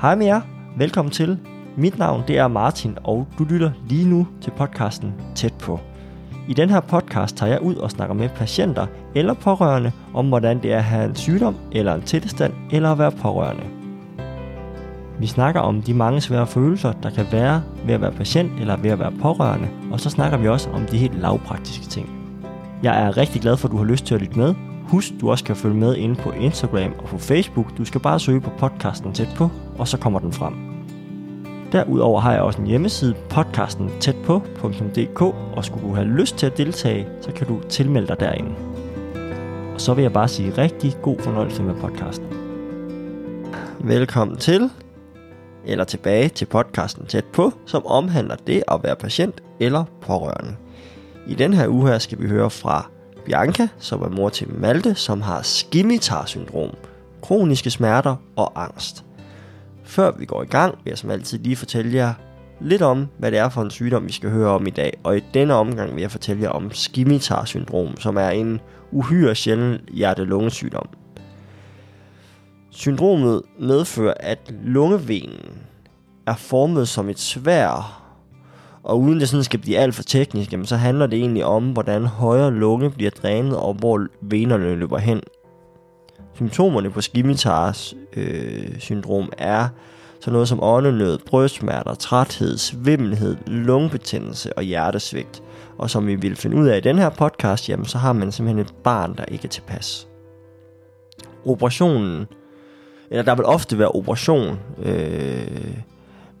Hej med jer. Velkommen til. Mit navn det er Martin, og du lytter lige nu til podcasten Tæt på. I den her podcast tager jeg ud og snakker med patienter eller pårørende om, hvordan det er at have en sygdom eller en tilstand eller at være pårørende. Vi snakker om de mange svære følelser, der kan være ved at være patient eller ved at være pårørende, og så snakker vi også om de helt lavpraktiske ting. Jeg er rigtig glad for, at du har lyst til at lytte med. Husk, du også kan følge med inde på Instagram og på Facebook. Du skal bare søge på podcasten tæt på, og så kommer den frem. Derudover har jeg også en hjemmeside, podcasten tæt på.dk, og skulle du have lyst til at deltage, så kan du tilmelde dig derinde. Og så vil jeg bare sige rigtig god fornøjelse med podcasten. Velkommen til, eller tilbage til podcasten tæt på, som omhandler det at være patient eller pårørende. I den her uge her skal vi høre fra Bianca, som er mor til Malte, som har skimitar-syndrom, kroniske smerter og angst. Før vi går i gang, vil jeg som altid lige fortælle jer lidt om, hvad det er for en sygdom, vi skal høre om i dag. Og i denne omgang vil jeg fortælle jer om skimitar-syndrom, som er en uhyre sjælden hjerte-lungesygdom. Syndromet medfører, at lungevenen er formet som et svær, og uden det sådan skal blive alt for teknisk, jamen, så handler det egentlig om, hvordan højre lunge bliver drænet, og hvor venerne løber hen. Symptomerne på skimitars øh, syndrom er sådan noget som åndenød, brystsmerter, træthed, svimmelhed, lungebetændelse og hjertesvigt. Og som vi vil finde ud af i den her podcast, jamen, så har man simpelthen et barn, der ikke er tilpas. Operationen, eller der vil ofte være operation, øh,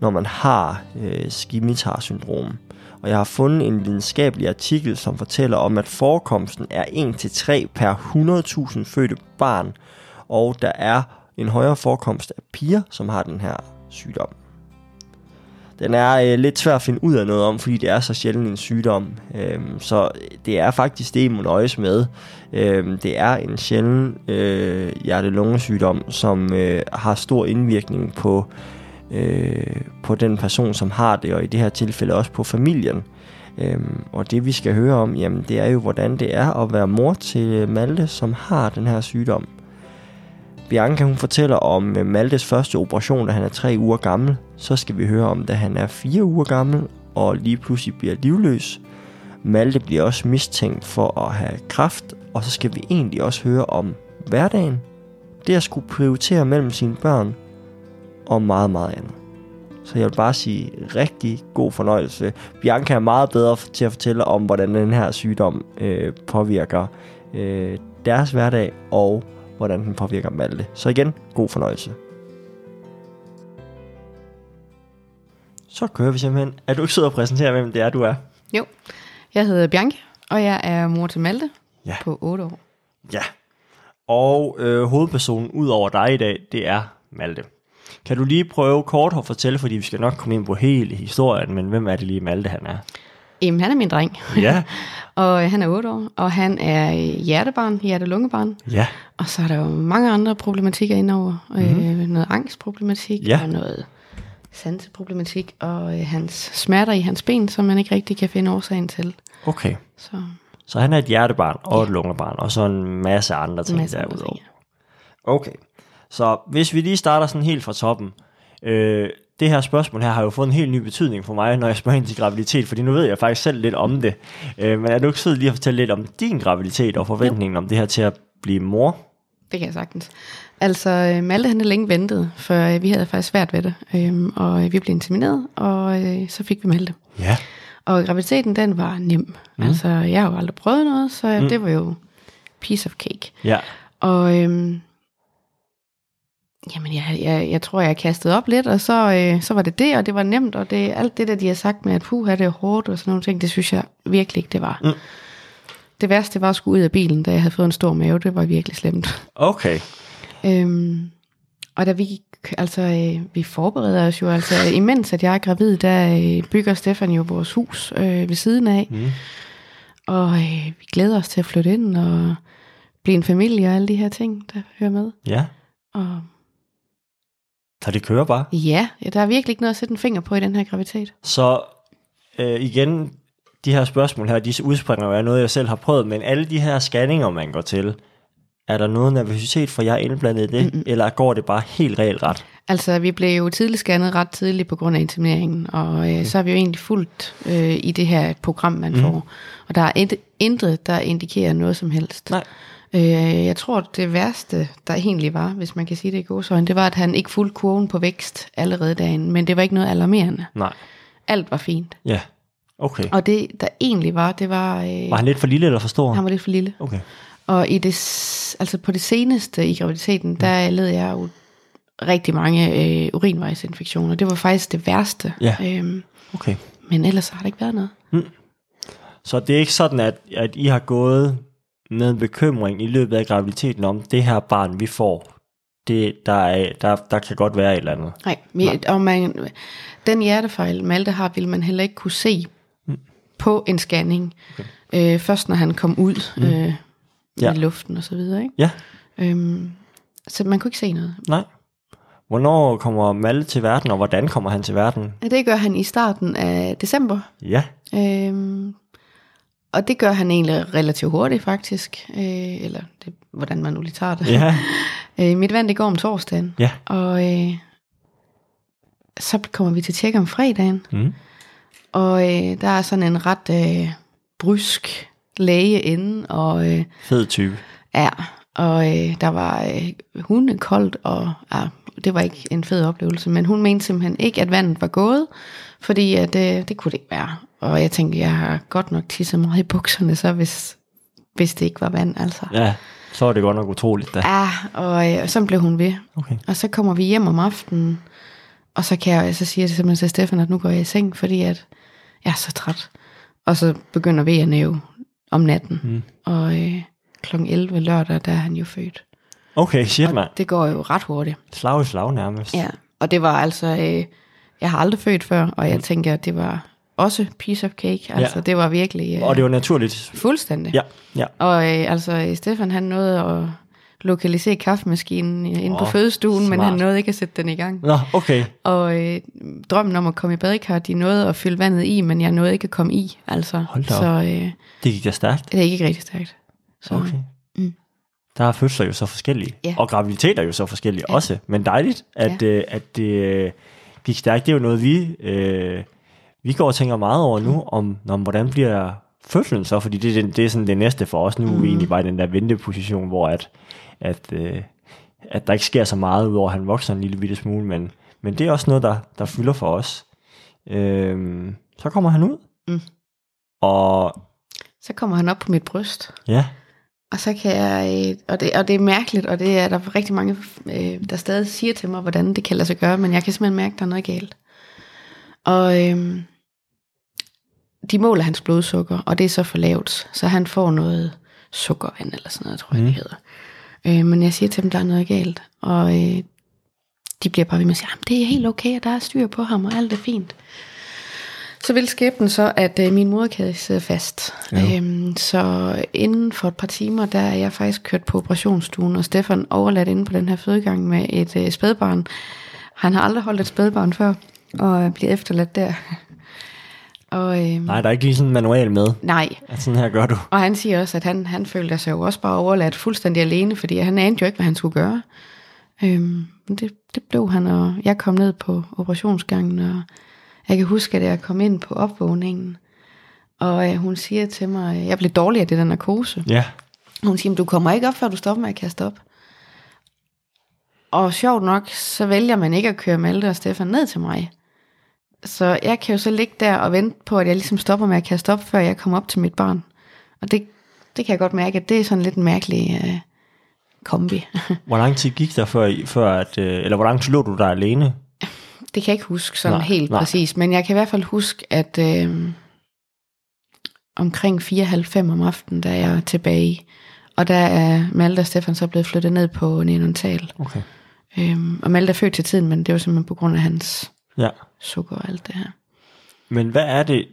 når man har øh, skimitar-syndrom. Og jeg har fundet en videnskabelig artikel, som fortæller om, at forekomsten er 1-3 per 100.000 fødte barn, og der er en højere forekomst af piger, som har den her sygdom. Den er øh, lidt svær at finde ud af noget om, fordi det er så sjældent en sygdom. Øhm, så det er faktisk det, man nøjes med. Øhm, det er en sjælden øh, hjerte-lungesygdom, som øh, har stor indvirkning på øh, Øh, på den person, som har det, og i det her tilfælde også på familien. Øhm, og det vi skal høre om, jamen det er jo, hvordan det er at være mor til Malte, som har den her sygdom. Bianca hun fortæller om øh, Maltes første operation, da han er tre uger gammel. Så skal vi høre om, da han er fire uger gammel, og lige pludselig bliver livløs. Malte bliver også mistænkt for at have kræft, og så skal vi egentlig også høre om hverdagen. Det at skulle prioritere mellem sine børn, og meget, meget andet. Så jeg vil bare sige rigtig god fornøjelse. Bianca er meget bedre til at fortælle om, hvordan den her sygdom øh, påvirker øh, deres hverdag, og hvordan den påvirker Malte. Så igen, god fornøjelse. Så kører vi simpelthen. Er du ikke sød at præsentere, hvem det er, du er? Jo, jeg hedder Bianca, og jeg er mor til Malte Ja. på 8 år. Ja. Og øh, hovedpersonen ud over dig i dag, det er Malte. Kan du lige prøve kort at fortælle, fordi vi skal nok komme ind på hele historien, men hvem er det lige Malte han er? Jamen, han er min dreng, Ja, og øh, han er 8 år, og han er øh, hjertebarn, hjerte-lungebarn. ja, Og så er der jo mange andre problematikker indover. Mm-hmm. Øh, noget angstproblematik, Ja. og noget sanseproblematik, og øh, hans smerter i hans ben, som man ikke rigtig kan finde årsagen til. okay. Så Så han er et hjertebarn og et lungebarn, og så en masse andre ting masse derudover. ting. Okay, så hvis vi lige starter sådan helt fra toppen. Øh, det her spørgsmål her har jo fået en helt ny betydning for mig, når jeg spørger ind til graviditet, fordi nu ved jeg faktisk selv lidt om det. Øh, men er du ikke sød lige at fortælle lidt om din graviditet og forventningen om det her til at blive mor? Det kan jeg sagtens. Altså, øh, Malte han er længe ventet, for øh, vi havde faktisk svært ved det. Øhm, og øh, vi blev insemineret, og øh, så fik vi Malte. Ja. Og graviditeten, den var nem. Mm. Altså, jeg har jo aldrig prøvet noget, så mm. det var jo piece of cake. Ja. Og øhm, jamen, jeg, jeg, jeg tror, jeg kastede op lidt, og så, øh, så var det det, og det var nemt, og det, alt det der, de har sagt med, at puh, det er hårdt og sådan nogle ting, det synes jeg virkelig ikke, det var. Mm. Det værste var at skulle ud af bilen, da jeg havde fået en stor mave, det var virkelig slemt. Okay. Øhm, og da vi gik, altså, øh, vi forbereder os jo, altså, imens at jeg er gravid, der øh, bygger Stefan jo vores hus øh, ved siden af. Mm. Og øh, vi glæder os til at flytte ind og blive en familie og alle de her ting, der hører med. Ja. Og Så det kører bare. ja, ja, der er virkelig ikke noget at sætte en finger på i den her graviditet. Så øh, igen, de her spørgsmål her, de udspringer jo af noget, jeg selv har prøvet, men alle de her scanninger, man går til, er der noget nervøsitet for jer indblandet i det, mm-hmm. eller går det bare helt reelt ret? Altså, vi blev jo tidligt scannet ret tidligt på grund af insemineringen, og øh, så har vi jo egentlig fulgt øh, i det her program, man mm. får. Og der er et, intet, der indikerer noget som helst. Nej. Øh, jeg tror, det værste, der egentlig var, hvis man kan sige det i godsøjne, det var, at han ikke fulgte kurven på vækst allerede dagen, men det var ikke noget alarmerende. Nej. Alt var fint. Ja. Okay. Og det, der egentlig var, det var... Øh, Var han lidt for lille eller for stor? han var lidt for lille. Okay. Og i det, altså på det seneste i graviditeten, der led jeg jo rigtig mange øh, urinvejsinfektioner. Det var faktisk det værste. Ja. Øhm, Okay. men ellers har der ikke været noget. Så det er ikke sådan, at, at I har gået med bekymring i løbet af graviditeten om, det her barn, vi får, det, der, er, der, der kan godt være et eller andet. Nej, vi, og man, den hjertefejl, Malte har, vil man heller ikke kunne se mm. på en scanning. Okay. Øh, først når han kom ud mm. øh, Ja. i luften og så videre. Ikke? Ja, Øhm, så man kunne ikke se noget. nej. Hvornår kommer Malle til verden, og hvordan kommer han til verden? Det gør han i starten af december. Ja, Øhm, og det gør han egentlig relativt hurtigt faktisk. Øh, eller det, hvordan man nu lige tager det. ja, Øh, mit vand det går om torsdagen. ja. Og øh, så kommer vi til tjek om fredagen. Mm. Og øh, der er sådan en ret øh, brysk læge inde, og øh, Fed type. ja, og øh, der var øh, hunde koldt, og ja, det var ikke en fed oplevelse, men hun mente simpelthen ikke, at vandet var gået, fordi at, øh, det kunne det ikke være. Og jeg tænkte, jeg har godt nok tisset meget i bukserne, så hvis, hvis det ikke var vand, altså. Ja, så er det godt nok utroligt da. Ja, og, øh, og så blev hun ved. Okay. Og så kommer vi hjem om aftenen, og så, kan jeg, så siger jeg simpelthen til Stefan, at nu går jeg i seng, fordi at jeg er så træt. Og så begynder vi at næve om natten. Mm. Og øh, kl. 11 lørdag, der er han jo født. Okay, shit mand. Det går jo ret hurtigt. Slag i slag nærmest. Ja, og det var altså, øh, jeg har aldrig født før, og jeg tænker, at det var også piece of cake. Altså, Ja. det var virkelig øh, Og det var naturligt. fuldstændig. Ja, ja. Og øh, altså, Stefan han nåede at lokalisere kaffemaskinen øh, inde på Åh, fødestuen, men han smart. nåede ikke at sætte den i gang. Nå, okay. Og øh, drømmen om at komme i badekar, de nåede at fylde vandet i, men jeg nåede ikke at komme i. Altså. Hold da op. Så øh, Det gik da stærkt. det er ikke rigtig stærkt. Så, Okay. Mm. Der er fødsler jo så forskellige. Ja. Og graviditeter er jo så forskellige ja. også. Men dejligt, at, Ja. øh, at det øh, gik stærkt. Det er jo noget, vi, øh, vi går og tænker meget over nu, om, om hvordan bliver fødslen så, fordi det, er den- det er sådan det næste for os. Nu er vi egentlig bare i den der venteposition, hvor at, at, øh, at der ikke sker så meget, udover at han vokser en lille bitte smule, men, men det er også noget, der, der fylder for os. Øhm, så kommer han ud, Mm. og så kommer han op på mit bryst. ja, Og så kan jeg, øh, og det, og det er mærkeligt, og det er der rigtig mange, øh, der stadig siger til mig, hvordan det kan lade sig gøre, men jeg kan simpelthen mærke, at der er noget galt. Og øh, de måler hans blodsukker, og det er så for lavt, så han får noget sukkervand eller sådan noget, tror jeg, Mm. det hedder. Øh, men jeg siger til dem, der er noget galt, og øh, de bliver bare ved med at sige, "Jamen, det er helt okay, og der er styr på ham, og alt er fint. Så vil skæbnen så, at øh, min moderkage sidder fast. Ja. Øhm, så inden for et par timer, der er jeg faktisk kørt på operationsstuen, og Stefan overladt inde på den her fødegang med et øh, spædbarn. Han har aldrig holdt et spædbarn før, og øh, bliver efterladt der. og, øhm, nej, der er ikke lige sådan en manual med, nej, at sådan her gør du. og han siger også, at han, han følte sig jo også bare overladt fuldstændig alene, fordi han anede jo ikke, hvad han skulle gøre. Øhm, men det, det blev han, og jeg kom ned på operationsgangen, og jeg kan huske, at jeg kom ind på opvågningen, og øh, hun siger til mig, jeg blev dårlig af det der narkose. Ja, Hun siger, du kommer ikke op, før du stopper med at kaste op. Og sjovt nok, så vælger man ikke at køre Malte og Stefan ned til mig. Så jeg kan jo så ligge der og vente på, at jeg ligesom stopper med at kaste op, før jeg kommer op til mit barn. Og det, det kan jeg godt mærke, at det er sådan lidt en mærkelig øh, kombi. Hvor lang tid gik der før, før at, øh, eller hvor lang tid lå du der alene? det kan jeg ikke huske sådan Nej, helt nej. præcis, men jeg kan i hvert fald huske, at øh, omkring 4.30 om aftenen, der er jeg tilbage. Og der er Malte og Stefan så blevet flyttet ned på neonatal. Okay. Øhm, og Malte er født til tiden, men det var simpelthen på grund af hans Ja. Sukker og alt det her. Men hvad er det,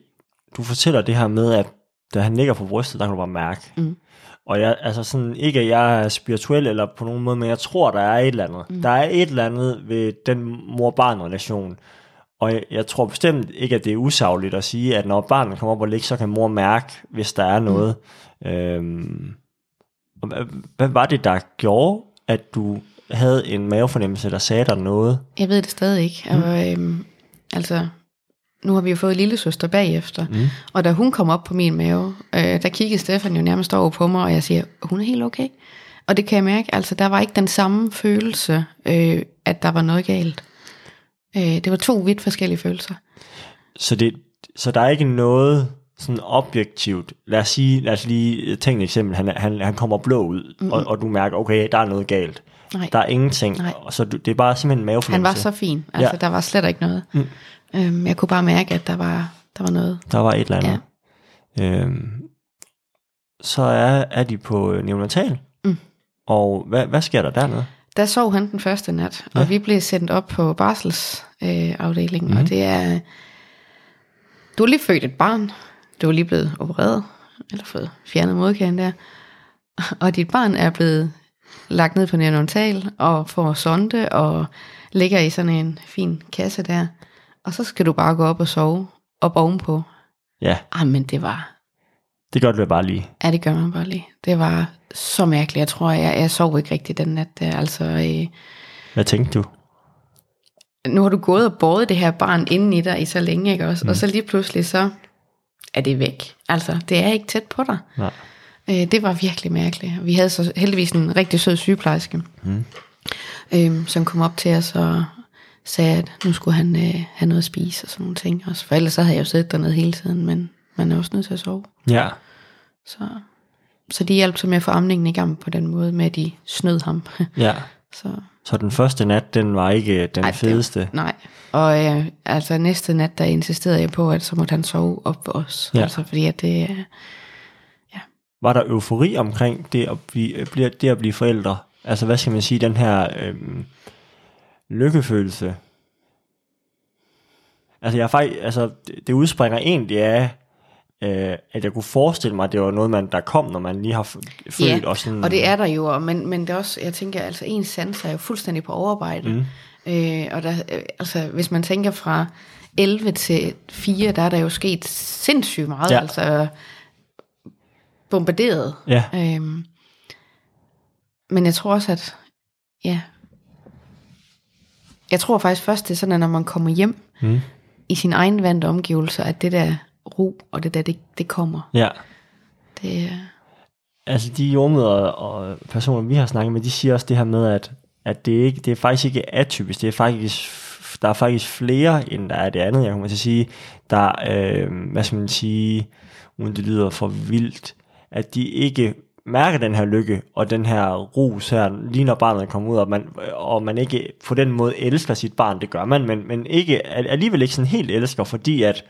du fortæller det her med, at da han ligger på brystet, der kan du bare mærke. Mm. Og jeg, altså sådan, ikke at jeg er spirituel eller på nogen måde, men jeg tror, der er et eller andet. Mm. Der er et eller andet ved den mor-barn-relation. Og jeg, jeg tror bestemt ikke, at det er usagligt at sige, at når barnet kommer op og ligger, så kan mor mærke, hvis der er noget. Mm. Øhm, hvad, hvad var det, der gjorde, at du havde en mavefornemmelse, der sagde dig noget? Jeg ved det stadig ikke. Mm. Og, øhm, altså, nu har vi jo fået lille søster bagefter, mm. og da hun kom op på min mave, øh, der kiggede Stefan jo nærmest over på mig, og jeg siger, hun er helt okay. Og det kan jeg mærke, altså der var ikke den samme følelse, øh, at der var noget galt. Øh, det var to vidt forskellige følelser. Så, det, så der er ikke noget sådan objektivt, lad os sige, lad os lige tænke et eksempel, han, han, han kommer blå ud, mm. og, og du mærker, okay, der er noget galt. Nej. Der er ingenting, Nej. og så det er bare simpelthen en Han mavefornemmelse. var så fin, altså Ja. der var slet ikke noget. Mm. Øhm, jeg kunne bare mærke, at der var, der var noget. Der var et eller andet. Ja. Øhm, så er, er de på neonatal, Mm. og hvad, hvad sker der dernede? Der sov han den første nat, og vi blev sendt op på barselsafdelingen, øh, Mhm. og det er, du har lige født et barn, du er lige blevet opereret, eller fået fjernet modkagen der, og dit barn er blevet lagt ned på neonatal, og får sonde, og ligger i sådan en fin kasse der, og så skal du bare gå op og sove, op ovenpå. Ja, Ah, men det var, det gør du bare lige. Ja, det gør man bare lige. Det var så mærkeligt. Jeg tror, jeg, jeg sov ikke rigtig den nat. Der. Altså, øh, Hvad tænkte du? nu har du gået og båret det her barn inden i dig i så længe, ikke også? Mm. Og så lige pludselig så er det væk. Altså, det er ikke tæt på dig. Nej. Øh, det var virkelig mærkeligt. Vi havde så heldigvis en rigtig sød sygeplejerske, mm. øh, som kom op til os og sagde, at nu skulle han øh, have noget at spise og sådan nogle ting. Også, for ellers så havde jeg jo siddet dernede hele tiden, men man er også nødt til at sove. Ja, Så, så de hjalp så med at få amningen i gang på den måde, med at de snød ham. ja. så, Så den første nat, den var ikke den Ej, Ej, det- fedeste. nej. Og øh, altså næste nat, der insisterede jeg på, at så måtte han sove op for os. Ja. Altså fordi at det, øh, Var der eufori omkring det at blive, det at blive forældre? Altså, hvad skal man sige, den her øhm, lykkefølelse? Altså, jeg faktisk, altså, det, udspringer egentlig af, øh, at jeg kunne forestille mig, at det var noget, man, der kom, når man lige har f- født. ja, og, sådan, og det er der jo, men, men det er også, jeg tænker, altså ens sans er jo fuldstændig på overarbejde. Mm. Øh, og der, øh, altså, hvis man tænker fra 11 til 4, der er der jo sket sindssygt meget, ja. altså bombarderet. Ja, Øhm, men jeg tror også, at ja, jeg tror faktisk først, det er sådan, at når man kommer hjem Mm. i sin egen vante omgivelser, at det der ro og det der, det, det kommer. ja. Det, er- Altså, de jordmøder og personer, vi har snakket med, de siger også det her med, at, at det, ikke, det er faktisk ikke atypisk. Det er faktisk, der er faktisk flere, end der er det andet. Jeg kommer til at sige, der, øh, hvad skal man sige, uden det lyder for vildt, at de ikke mærker den her lykke og den her rus her, lige når barnet kommer ud, og man, og man ikke på den måde elsker sit barn, det gør man, men, men ikke, alligevel ikke sådan helt elsker, fordi at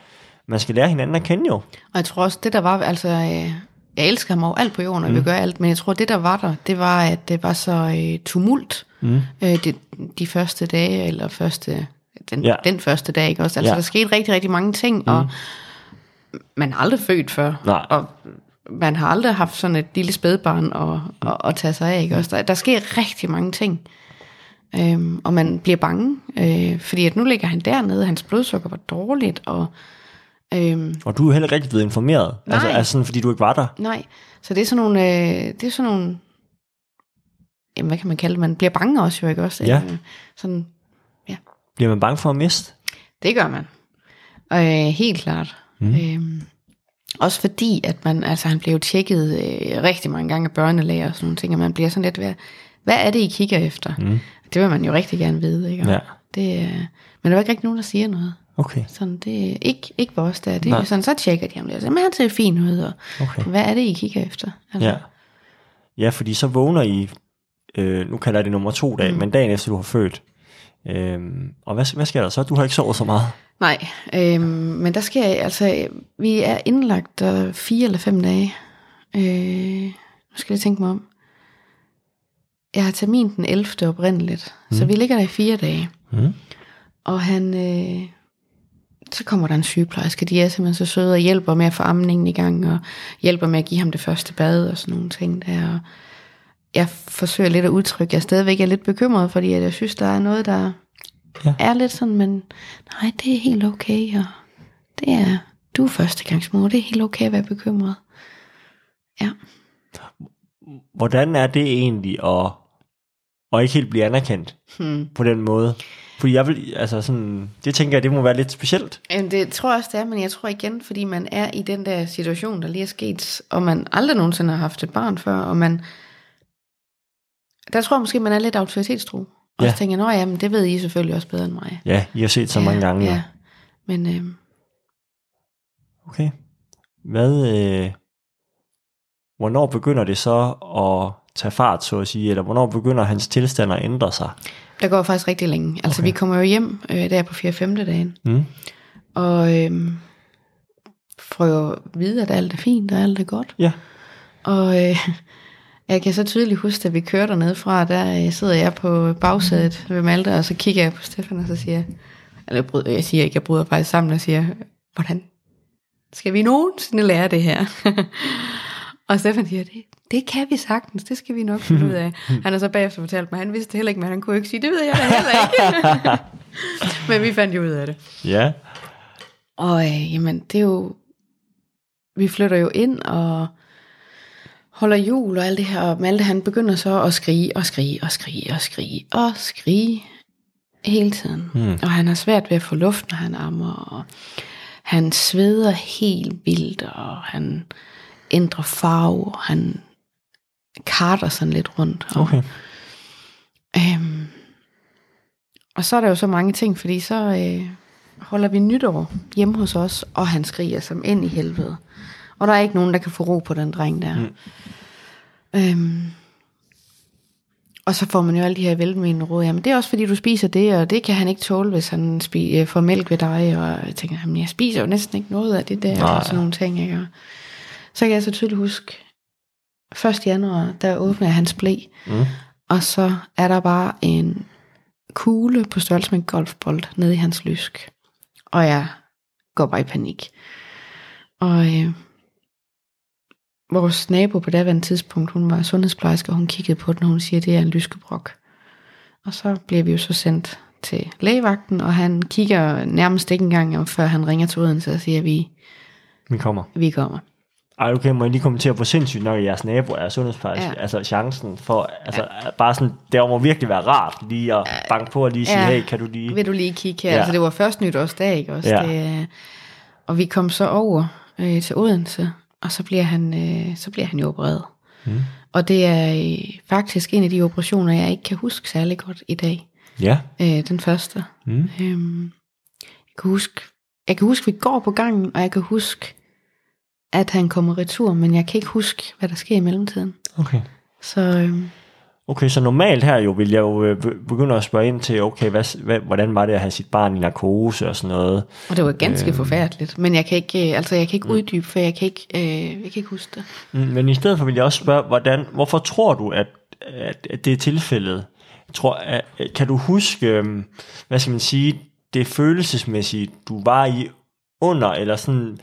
man skal lære hinanden at kende jo. og jeg tror også, det der var, altså, øh, jeg elsker ham over alt på jorden, og mm. vil gøre alt, men jeg tror, det der var der, det var, at det var så øh, tumult, mm. øh, de, de første dage, eller første, den, Ja. den første dag, ikke også? Altså, ja. der skete rigtig, rigtig mange ting, mm. og man har aldrig født før, Nej. og man har aldrig haft sådan et lille spædbarn at, at, at tage sig af, ikke også? Der, der sker rigtig mange ting, øhm, og man bliver bange, øh, fordi at nu ligger han dernede, hans blodsukker var dårligt, og øhm, Og du er heller ikke rigtig blevet informeret, altså, Nej. altså sådan, fordi du ikke var der. Nej, så det er sådan nogle, øh, det er sådan nogle, jamen hvad kan man kalde det, man bliver bange også jo, ikke også? Ja. Øh, sådan, Bliver man bange for at miste? det gør man. Øh, helt klart. Mm. Øhm, også fordi, at man, altså han blev tjekket øh, rigtig mange gange af børnelæger og sådan nogle ting, og man bliver sådan lidt ved, hvad er det, I kigger efter? Mm. Det vil man jo rigtig gerne vide, ikke? Og Ja. Det, øh, men der var ikke rigtig nogen, der siger noget. Okay. Sådan, det ikke, ikke vores der. Det Nej. er sådan, så tjekker de ham lidt. Men han ser fin ud, og Okay. hvad er det, I kigger efter? Altså, Ja. Ja, fordi så vågner I, øh, nu kalder jeg det nummer to dag, mm. men dagen efter du har født. Øhm, og hvad, hvad sker der så? Du har ikke sovet så meget. Nej, øhm, men der sker, altså, vi er indlagt der fire eller fem dage. Øh, nu skal jeg tænke mig om. Jeg har termin den 11. oprindeligt, mm. så vi ligger der i fire dage. Mm. Og han, øh, så kommer der en sygeplejerske, de er simpelthen så søde og hjælper med at få amningen i gang, og hjælper med at give ham det første bad og sådan nogle ting der. Og jeg forsøger lidt at udtrykke, at jeg stadigvæk er lidt bekymret, fordi at jeg synes, der er noget, der Ja. er lidt sådan, men nej, det er helt okay, og det er, du er førstegangsmor, det er helt okay at være bekymret. Ja. Hvordan er det egentlig at og ikke helt blive anerkendt Hmm. på den måde. Fordi jeg vil, altså sådan, det tænker jeg, det må være lidt specielt. Jamen, det tror jeg også, det er, men jeg tror igen, fordi man er i den der situation, der lige er sket, og man aldrig nogensinde har haft et barn før, og man... Der tror jeg måske, man er lidt autoritetstro. Og Ja. så tænker jeg, ja, men det ved I selvfølgelig også bedre end mig. Ja, I har set så mange gange. Ja, men øh, Okay. Hvad, øh, hvornår begynder det så at tage fart, så at sige, eller hvornår begynder hans tilstand at ændre sig? der går faktisk rigtig længe. Altså, Okay. vi kommer jo hjem øh, der på 4-5. dagen, Mm. og øh, får jo at vide, at alt er fint, og alt er godt. Ja. Og øh, jeg kan så tydeligt huske, at vi kører dernede fra, der øh, sidder jeg på bagsædet ved Malte, og så kigger jeg på Stefan, og så siger jeg, eller jeg, bryder, jeg siger ikke, jeg bryder faktisk sammen, og siger, hvordan skal vi nogensinde lære det her? og Stefan siger, det, det kan vi sagtens, det skal vi nok finde ud af. Han har så bagefter fortalt mig, han vidste det heller ikke, men han kunne ikke sige, det ved jeg da heller ikke. men vi fandt jo ud af det. Ja. Og øh, jamen, det er jo... Vi flytter jo ind og holder jul og alt det her. Og Malte han begynder så at skrige og skrige og skrige og skrige og skrige hele tiden. Mm. Og han har svært ved at få luft, når han ammer. Og han sveder helt vildt, og han ændrer farve. Og han karter sådan lidt rundt. Og, Okay. Øhm, og så er der jo så mange ting, fordi så øh, holder vi nytår hjemme hos os, og han skriger som ind i helvede. Og der er ikke nogen, der kan få ro på den dreng der. Mm. Øhm, og så får man jo alle de her velmenende råd. Jamen det er også fordi, du spiser det, og det kan han ikke tåle, hvis han spi- øh, får mælk ved dig. Og jeg tænker, jamen jeg spiser jo næsten ikke noget af det der, Nej. og sådan nogle ting. Ikke? Og så kan jeg så tydeligt huske, 1. januar, der åbner jeg hans blæ. Mm. Og så er der bare en kugle på størrelse med en golfbold nede i hans lysk. Og jeg går bare i panik. Og øh, vores nabo på daværende tidspunkt, hun var sundhedsplejerske, og hun kiggede på den, og hun siger, at det er en lyskebrok. Og så bliver vi jo så sendt til lægevagten, og han kigger nærmest ikke engang, og før han ringer til Odense og siger, at vi, Vi kommer. vi kommer. Ej, okay, må jeg lige kommentere på sindssygt, når jeres nabo er sundhedsplejerske. Ja. Altså chancen for, altså bare sådan, det må virkelig være rart lige at banke på og lige sige, Ja. hey, kan du lige... Vil du lige kigge her? Ja. Ja. Altså, det var først nytårsdag, ikke også? Ja. Det, øh, og vi kom så over øh, til Odense, og så bliver han, øh, så bliver han jo opereret. Mm. Og det er øh, faktisk en af de operationer, jeg ikke kan huske særlig godt i dag. Ja. Øh, den første. Mm. Øhm, jeg kan huske, jeg kan huske, vi går på gangen, og jeg kan huske, at han kommer retur, men jeg kan ikke huske, hvad der sker i mellemtiden. Okay. Så øhm, Okay, så normalt her jo vil jeg jo øh, be- begynde at spørge ind til, okay, hvad, hvad, hvordan var det at have sit barn i narkose og sådan noget? og det var ganske Øhm. øhm. forfærdeligt, men jeg kan ikke, øh, altså jeg kan ikke uddybe, for jeg kan ikke, øh, jeg kan ikke huske det. Mm, Men i stedet for vil jeg også spørge, hvordan, hvorfor tror du, at, at, at det er tilfældet? Jeg tror, at, kan du huske, øhm, hvad skal man sige, det følelsesmæssige, du var i under, eller sådan, øh,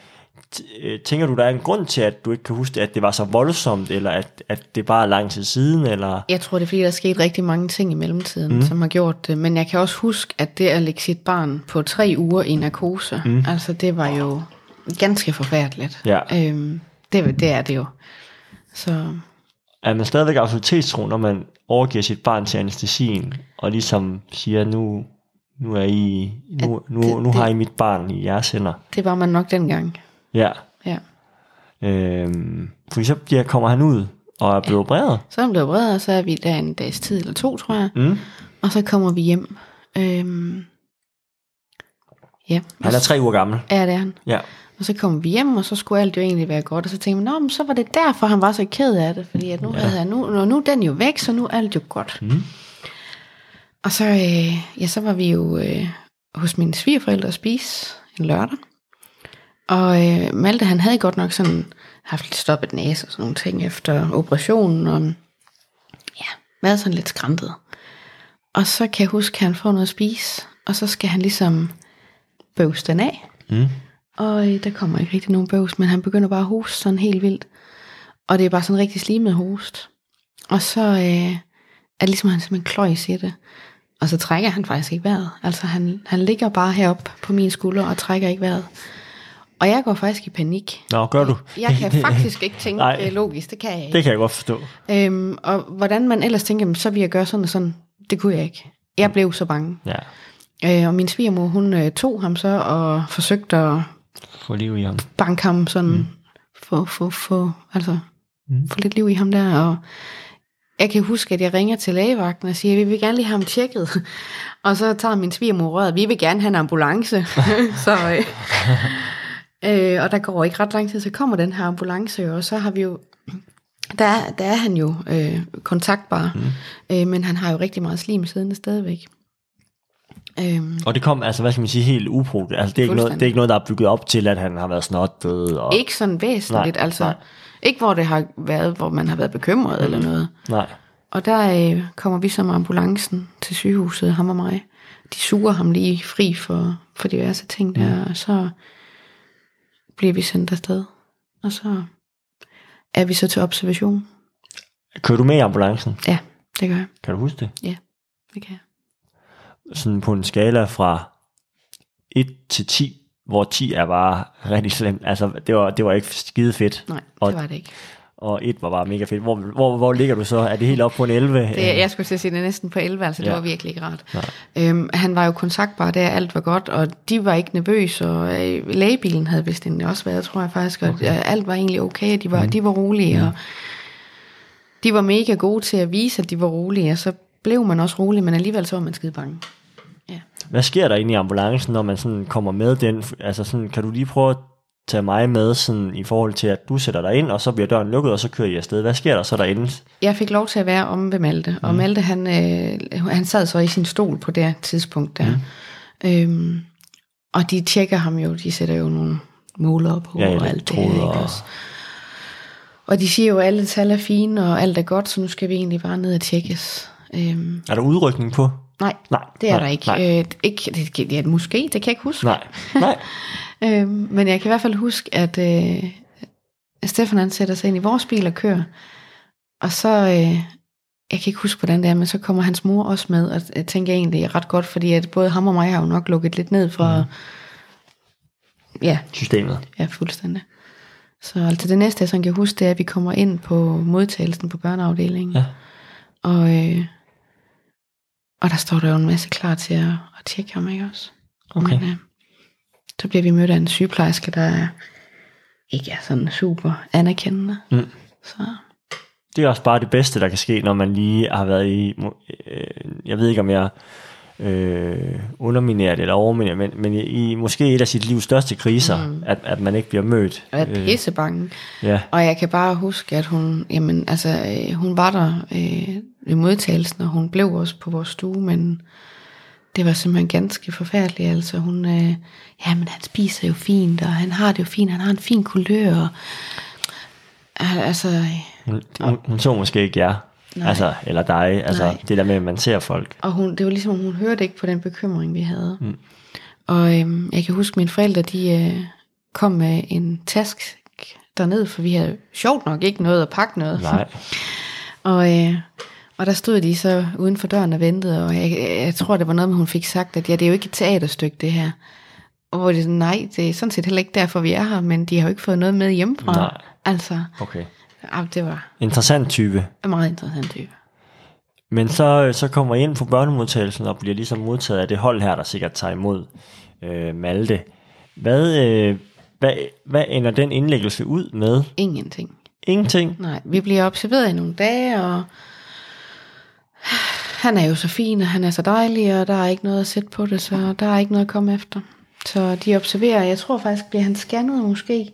tænker du, der er en grund til, at du ikke kan huske, at det var så voldsomt, eller at, at det bare er lang tid siden, eller... Jeg tror, det er fordi, der er sket rigtig mange ting i mellemtiden, mm. som har gjort det. Men jeg kan også huske, at det at lægge sit barn på tre uger i narkose, mm. altså det var jo ganske forfærdeligt. Ja. Øhm, det, det er det jo. Så Er man stadigvæk autoritetstro, når man overgiver sit barn til anestesien, og ligesom siger, nu, nu, er I, nu, At nu, det- nu har I mit barn i jeres hænder? det var man nok dengang. Ja. Ja. Øhm, fordi så bliver, kommer han ud og er blevet opereret. Så er han blevet vred, og så er vi der en dags tid eller to, tror jeg. Mm. Og så kommer vi hjem. Øhm, ja, Han er tre uger gammel. ja, det er han. Ja. Og så kom vi hjem, og så skulle alt jo egentlig være godt. Og så tænkte man, Nå, men så var det derfor, han var så ked af det. Fordi at nu, Ja. ja. havde han, nu, nu, nu er den jo væk, så nu er alt jo godt. Mm. Og så, øh, ja, så var vi jo øh, hos mine svigerforældre at spise en lørdag. Og øh, Malte, han havde godt nok sådan haft lidt stoppet næse og sådan nogle ting efter operationen. Og ja, været sådan lidt skræntet. Og så kan jeg huske, at han får noget at spise. Og så skal han ligesom bøvse den af. Mm. Og øh, der kommer ikke rigtig nogen bøvs, men han begynder bare at hoste sådan helt vildt. Og det er bare sådan rigtig slimet host. Og så øh, er det ligesom, at han simpelthen kløjs i det. Og så trækker han faktisk ikke vejret. Altså han, han ligger bare heroppe på min skulder og trækker ikke vejret. Og jeg går faktisk i panik. Nå, gør du? Jeg kan faktisk ikke tænke Nej. logisk, det kan jeg ikke. Det kan jeg godt forstå. Øhm, og hvordan man ellers tænker, "Jamen, så vil jeg gøre sådan og sådan, det kunne jeg ikke. Jeg blev så bange. Ja, Øh, og min svigermor, hun øh, tog ham så og forsøgte at få liv i ham. banke ham sådan, mm. få, få, få, altså, mm. få lidt liv i ham der. Og jeg kan huske, at jeg ringer til lægevagten og siger, vi vil gerne lige have ham tjekket. Og så tager min svigermor røret, vi vil gerne have en ambulance. så, øh, øh, og der går ikke ret lang tid, så kommer den her ambulance, og så har vi jo, der, er- der er han jo øh, kontaktbar, mm. øh, men han har jo rigtig meget slim siddende stadigvæk. Øhm, Og det kom, altså hvad skal man sige, helt upro. Altså det er, ikke noget, det er ikke noget, der er bygget op til, at han har været snottet. Og... Ikke sådan væsentligt, Nej, altså. nej. Ikke hvor det har været, hvor man har været bekymret mm. eller noget. Nej. Og der øh, kommer vi så med ambulancen til sygehuset, ham og mig. De suger ham lige fri for, for diverse ting der, og så bliver vi sendt afsted. Og så er vi så til observation. Kører du med i ambulancen? Ja, det gør jeg. Kan du huske det? Ja, det kan jeg. Sådan på en skala fra 1 til 10, hvor 10 er bare rigtig slemt. Altså det var, det var ikke skide fedt, Nej, Og- det var det ikke. Og 1 var bare mega fedt. Hvor, hvor, hvor ligger du så? Er det helt op på en 11? Det, jeg skulle til at sige, det er næsten på 11, altså det Ja. var virkelig ikke rart. Øhm, han var jo kontaktbar der, alt var godt, og de var ikke nervøse, og øh, lægebilen havde vist egentlig også været, tror jeg faktisk, og okay. alt var egentlig okay, de var, mm. de var rolige, og de var mega gode til at vise, at de var rolige, og så blev man også rolig, men alligevel så var man skide bange. Ja. Hvad sker der inde i ambulancen, når man sådan kommer med den? Altså sådan, kan du lige prøve at tage mig med sådan, i forhold til, at du sætter dig ind, og så bliver døren lukket, og så kører I afsted. Hvad sker der så derinde? Jeg fik lov til at være om ved Malte, og Malte han, øh, han sad så i sin stol på det tidspunkt der. Mm. Øhm, og de tjekker ham jo, de sætter jo nogle målere på Ja, og alt det her, ikke og- også? Og de siger jo, at alle tal er fine, og alt er godt, så nu skal vi egentlig bare ned og tjekkes. Øhm, Er der udrykning på? Nej, Nej. det er nej, der ikke. Nej. Øh, ikke det, det, ja, måske, det kan jeg ikke huske. nej. nej. Øhm, men jeg kan i hvert fald huske, at øh, Stefan han sætter sig ind i vores bil og kører. Og så, øh, jeg kan ikke huske, hvordan det er, men så kommer hans mor også med, og jeg tænker egentlig ret godt, fordi at både ham og mig har jo nok lukket lidt ned fra, mm. ja, Systemet. ja, fuldstændig. Så altså det næste, jeg sådan kan huske, det er, at vi kommer ind på modtagelsen på børneafdelingen. Ja. Og, øh, og der står der jo en masse klar til at, at tjekke ham, ikke også? Okay. Men, øh, så bliver vi mødt af en sygeplejerske, der er, ikke er sådan super anerkendende. Mm. Så Det er også bare det bedste, der kan ske, når man lige har været i... Øh, jeg ved ikke, om jeg øh, underminerer det eller overminerer, men, men i måske et af sit livs største kriser, mm. at, at man ikke bliver mødt. jeg er pissebange. ja. Og jeg kan bare huske, at hun, jamen, altså, øh, hun var der øh, ved modtagelsen, og hun blev også på vores stue, men det var simpelthen ganske forfærdeligt. Altså, hun, øh, jamen, han spiser jo fint, og han har det jo fint, han har en fin kulør. Og, Al- altså, øh, Hun, hun, hun så måske ikke jer. Nej. Altså, eller dig. Altså, Nej. det der med, at man ser folk. og hun, det var ligesom, om hun hørte ikke på den bekymring, vi havde. Mm. Og øhm, jeg kan huske, at mine forældre, de øh, kom med en task derned, for vi havde sjovt nok ikke noget at pakke noget. Nej. Og, øh, og der stod de så uden for døren og ventede, og jeg, jeg tror, det var noget med, hun fik sagt, at ja, det er jo ikke et teaterstykke, det her. Og hvor det sådan, nej, det er sådan set heller ikke derfor, vi er her, men de har jo ikke fået noget med hjemmefra. Nej. Altså, Okay. Ja, det var Interessant type. en meget interessant type. Men så, så kommer I ind på børnemodtagelsen og bliver ligesom modtaget af det hold her, der sikkert tager imod øh, Malte. Hvad, øh, hvad, hvad ender den indlæggelse ud med? Ingenting. Ingenting. Nej, vi bliver observeret i nogle dage, og han er jo så fin, og han er så dejlig, og der er ikke noget at sætte på det, så der er ikke noget at komme efter. Så de observerer, jeg tror faktisk, bliver han scannet måske.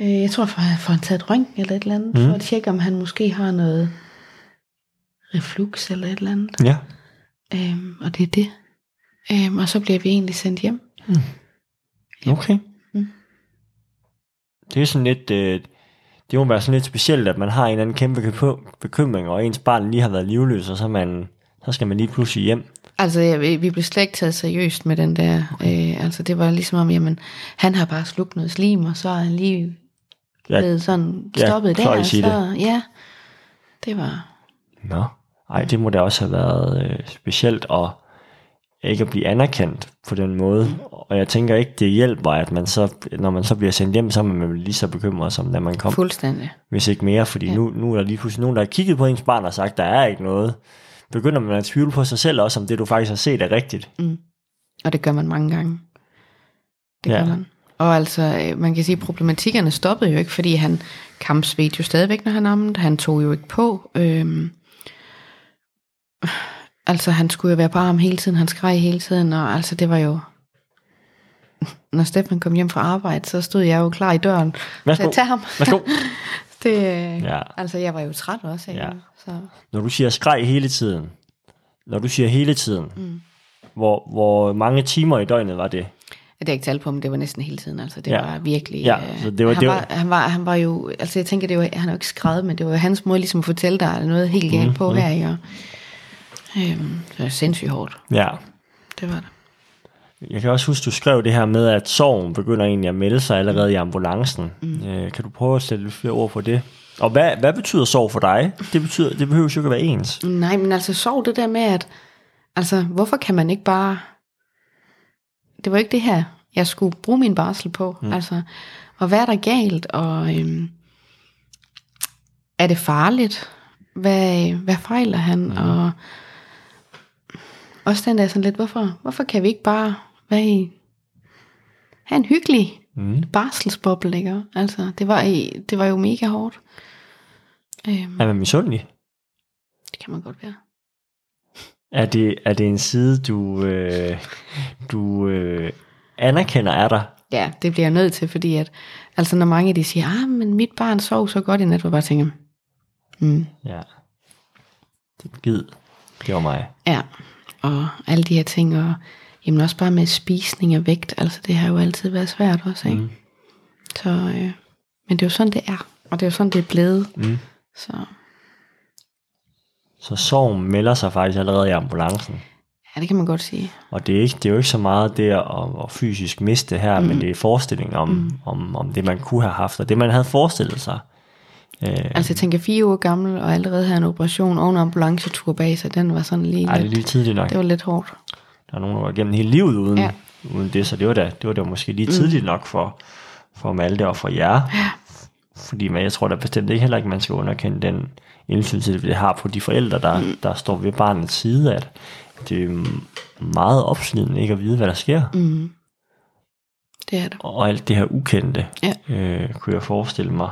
Øh, Jeg tror, for han får han taget et røntgen eller et eller andet, mm. for at tjekke, om han måske har noget reflux eller et eller andet. Ja. Øhm, og det er det. Øhm, og så bliver vi egentlig sendt hjem. Okay. Mm. Det er sådan lidt... Øh, det må være sådan lidt specielt, at man har en eller anden kæmpe bekym- bekymring, og ens barn lige har været livløs, og så, man, så skal man lige pludselig hjem. Altså, jeg, vi blev slet ikke taget seriøst med den der. Okay. Øh, altså, det var ligesom om, jamen, han har bare slugt noget slim, og så er han lige Ja. Blevet sådan stoppet der. pløjs i Så, ja, det var... Nå. Ej, det må da også have været øh, specielt, og ikke at blive anerkendt på den måde. Og jeg tænker ikke, det hjælper, at man så, når man så bliver sendt hjem, så er man lige så bekymret, som da man kom. Fuldstændig. Hvis ikke mere, fordi ja. nu, nu er der lige pludselig nogen, der har kigget på ens barn og sagt, der er ikke noget. Begynder man at tvivle på sig selv også, om det du faktisk har set er rigtigt. Mm. Og det gør man mange gange. Det Ja. gør man. Og altså, øh, man kan sige, at problematikkerne stoppede jo ikke, fordi han kampsvedte jo stadigvæk, når han ammede. Han tog jo ikke på. Øhm, altså, han skulle jo være på arm hele tiden, han skreg hele tiden, og altså, det var jo... Når Stefan kom hjem fra arbejde, så stod jeg jo klar i døren Værsgo. at tage ham. Værsgo. Det, Ja. ja. Altså, jeg var jo træt også Ja. ja. så. Når du siger skreg hele tiden, når du siger hele tiden, mm. hvor, hvor mange timer i døgnet var det? Det jeg ikke talt på, men det var næsten hele tiden. Altså, det Ja. var virkelig... Ja, øh, så det var- han, det var, var- han, var, han var jo... Altså, jeg tænker, det var, han har jo ikke skrevet, men det var jo hans måde ligesom at fortælle dig, at der er noget helt galt på her, ikke? Og, øhm, det var sindssygt hårdt. Ja. Det var det. Jeg kan også huske, du skrev det her med, at sorgen begynder egentlig at melde sig allerede i ambulancen. Mm. Øh, kan du prøve at sætte lidt flere ord på det? Og hvad, hvad betyder sorg for dig? Det, betyder, det behøver jo ikke at være ens. Nej, men altså, sov det der med, at... Altså, hvorfor kan man ikke bare... Det var ikke det her, jeg skulle bruge min barsel på. Mm. Altså, og hvad er der galt? Og øhm, er det farligt? Hvad, hvad fejler han? Mm. Og også den der sådan lidt, hvorfor, hvorfor kan vi ikke bare være i, have en hyggelig Mm. barselsboble, ikke? Altså, det var, i- det var jo mega hårdt. Øhm, Er man misundelig? det kan man godt være. Er det, er det en side, du, øh, du øh, anerkender er der? Ja, det bliver jeg nødt til, fordi at, altså når mange de siger, ah, men mit barn sov så godt i nat, hvor jeg bare tænker, mm, Ja. Det gid. Det var mig. ja, og alle de her ting, og jamen også bare med spisning og vægt, altså det har jo altid været svært også, ikke? Mm. Så, øh, men det er jo sådan, det er, og det er jo sådan, det er blevet, Mm. så Så sorgen melder sig faktisk allerede i ambulancen. ja, det kan man godt sige. Og det er, ikke, det er jo ikke så meget det at, at fysisk miste her, mm. men det er forestilling om, mm. om, om det, man kunne have haft, og det, man havde forestillet sig. Øh, Altså jeg tænker fire år gammel, og allerede havde en operation og en ambulancetur bag sig, den var sådan lige ej, det er lidt, lige tidligt nok. det var lidt hårdt. Der er nogen, der var igennem hele livet uden, ja. Uden det, så det var da, det var da måske lige tidligt nok for, for Malte og for jer. Ja. Fordi men jeg tror da bestemt ikke heller ikke, man skal underkende den indflydelse, det har på de forældre, der, mm. der står ved barnets side, at det er meget opslidende ikke at vide, hvad der sker. Mm. Det er det. og alt det her ukendte, Ja. øh, kunne jeg forestille mig.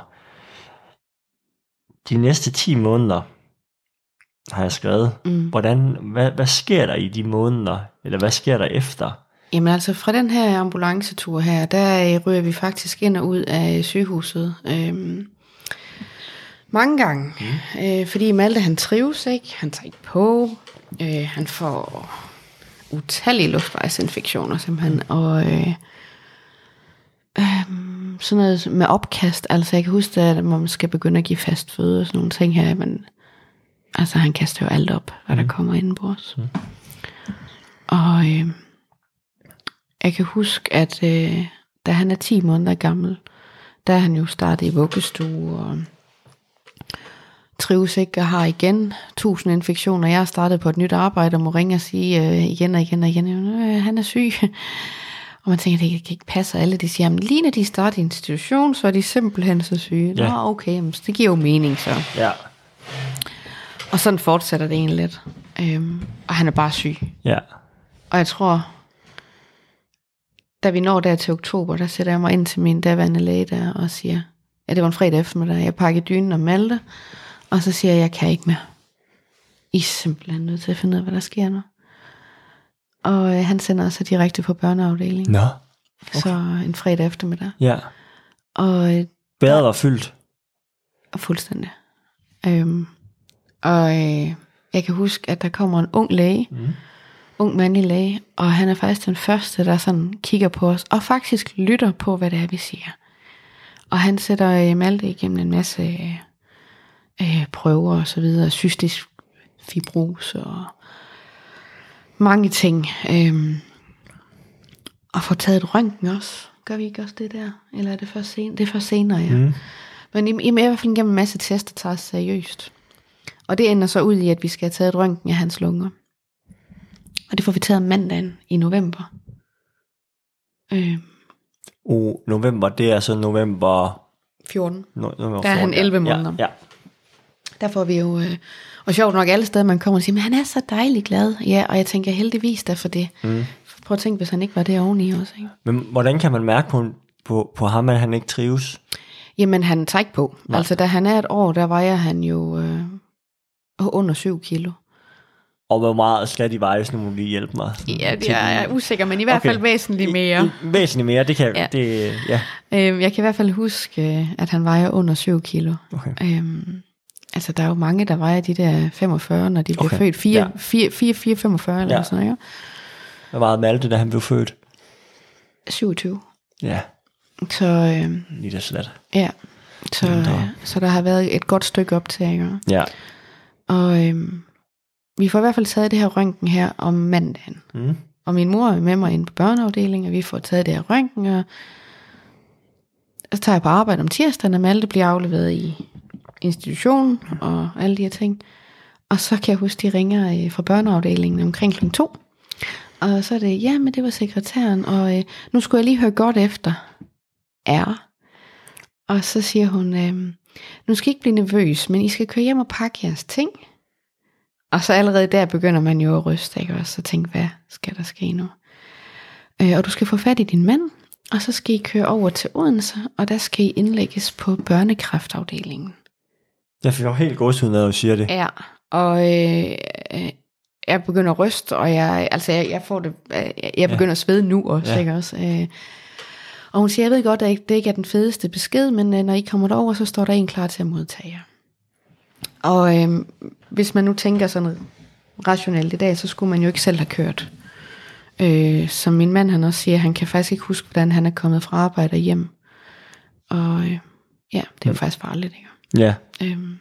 De næste 10 måneder har jeg skrevet. Mm. Hvordan, hvad, hvad sker der i de måneder, eller hvad sker der efter? Jamen altså fra den her ambulancetur her, der øh, ryger vi faktisk ind og ud af sygehuset. Øhm, mange gange. Mm. Øh, fordi Malte han trives ikke, han tager ikke på, øh, han får utallige luftvejsinfektioner simpelthen, og øh, øh, sådan noget med opkast, altså jeg kan huske, at man skal begynde at give fast føde og sådan nogle ting her, men altså han kaster jo alt op, hvad der kommer ind på os. Mm. Og øh, jeg kan huske, at øh, da han er 10 måneder gammel, der er han jo startet i vuggestue og trives ikke og har igen tusind infektioner. Jeg har startet på et nyt arbejde og må ringe og sige øh, igen og igen og igen, øh, han er syg. Og man tænker, det kan ikke passe. Alle de siger, at lige når de starter i institution, så er de simpelthen så syge. Ja. Nå, okay, jamen, det giver jo mening så. Ja. Og sådan fortsætter det egentlig lidt. Øhm, og han er bare syg. Ja. Og jeg tror, da vi når der til oktober, der sætter jeg mig ind til min daværende læge der og siger, ja, det var en fredag eftermiddag, jeg pakkede dynen og Malte, og så siger jeg, jeg kan ikke mere. I er simpelthen nødt til at finde ud af, hvad der sker nu. Og øh, han sender os direkte på børneafdelingen. Nå. Okay. Så en fredag eftermiddag. Ja. Og øh, Bæret var fyldt. fuldstændig. Øhm, og øh, jeg kan huske, at der kommer en ung læge, Mm. ung mandlig læge, og han er faktisk den første, der sådan kigger på os, og faktisk lytter på, hvad det er, vi siger. Og han sætter øh, Malte igennem en masse øh, øh, prøver og så videre, cystisk fibrose og mange ting. Øhm, og får taget et røntgen også. Gør vi ikke også det der? Eller er det først senere? Det er først senere, ja. Mm. Men i, i, i hvert fald gennem en masse tester tager os seriøst. Og det ender så ud i, at vi skal have taget et røntgen af hans lunger. Og det får vi taget mandagen i november. Øh, Uh, november, det er så november... 14. No, november Der er han 14, ja. 11 måneder. Ja, ja. Der får vi jo... Øh, og sjovt nok alle steder, man kommer og siger, men han er så dejlig glad. Ja, og jeg tænker heldigvis der for det. Mm. Prøv at tænke, hvis han ikke var det oveni også. Ikke? Men hvordan kan man mærke på, på, på ham, at han ikke trives? Jamen, han tager ikke på. Nej. Altså, da han er et år, der vejer han jo øh, under 7 kilo. Og hvor meget skal de veje, hvis nu må lige hjælpe mig? Ja, Til jeg er usikker, men i hvert Okay. fald væsentligt mere. I, i, væsentligt mere, det kan Ja. det, ja. Øh, jeg kan i hvert fald huske, øh, at han vejer under 7 kilo. Okay. Øhm, altså, der er jo mange, der vejer de der 45, når de bliver Okay, født. 4, ja. 4, 4, 4 45 eller Ja. sådan noget, Hvor meget Malte, da han blev født? ikke? 27. Ja, Så, øh, lige det slet. ja. Så, øh, så der har været et godt stykke op til, ikke? Ja. Og øhm, vi får i hvert fald taget det her røntgen her om mandagen. Mm. Og min mor er med mig ind på børneafdelingen, og vi får taget det her røntgen, og så tager jeg på arbejde om tirsdagen, og Malte bliver afleveret i institution og alle de her ting. Og så kan jeg huske, de ringer øh, fra børneafdelingen omkring kl. 2. Og så er det, ja, men det var sekretæren, og øh, nu skulle jeg lige høre godt efter. Er. Og så siger hun, øh, nu skal I ikke blive nervøs, men I skal køre hjem og pakke jeres ting. Og så allerede der begynder man jo at ryste, ikke også? Og tænke, hvad skal der ske nu? Øh, og du skal få fat i din mand, og så skal I køre over til Odense, og der skal I indlægges på børnekræftafdelingen. Jeg fik jo helt gåsehud, når du siger det. Ja, og øh, jeg begynder at ryste, og jeg, altså jeg, jeg får det, øh, jeg begynder ja. at svede nu også, Ja. ikke også? Øh, og hun siger, jeg ved godt, at det ikke er den fedeste besked, men øh, når I kommer derover, så står der en klar til at modtage jer. Og øh, hvis man nu tænker sådan rationelt i dag, så skulle man jo ikke selv have kørt. Øh, som min mand han også siger, han kan faktisk ikke huske, hvordan han er kommet fra arbejde og hjem. Og øh, ja, det er jo faktisk farligt, ikke? Ja. Øhm,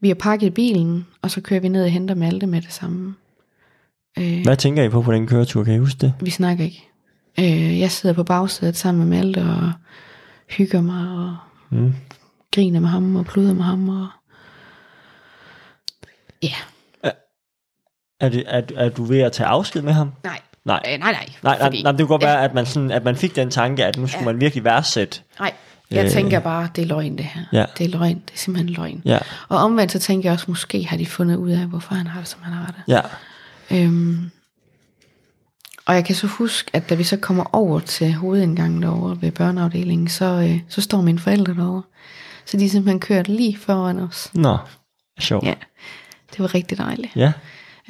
vi har pakket bilen, og så kører vi ned og henter Malte med det samme. Øh, Hvad tænker I på på den køretur? Kan I huske det? vi snakker ikke. Øh, jeg sidder på bagsædet sammen med Malte og hygger mig og Mm. griner med ham og pluder med ham. Og... Ja, Er, det, er, er du ved at tage afsked med ham? nej. Nej. Øh, nej, nej. Nej, nej, fordi- nej, det kunne godt Ja. være, at man, sådan, at man fik den tanke, at nu skulle Ja. man virkelig værdsætte. Nej, jeg Øh. tænker bare, det er løgn det her. Ja. Det er løgn, det er simpelthen løgn. Ja, Og omvendt så tænker jeg også, måske har de fundet ud af, hvorfor han har det, som han har det. ja, Øhm, og jeg kan så huske, at da vi så kommer over til hovedindgangen derovre ved børneafdelingen, så, øh, så står mine forældre derovre. Så de simpelthen kørt lige foran os. Nå, sjovt. Ja, det var rigtig dejligt. Ja,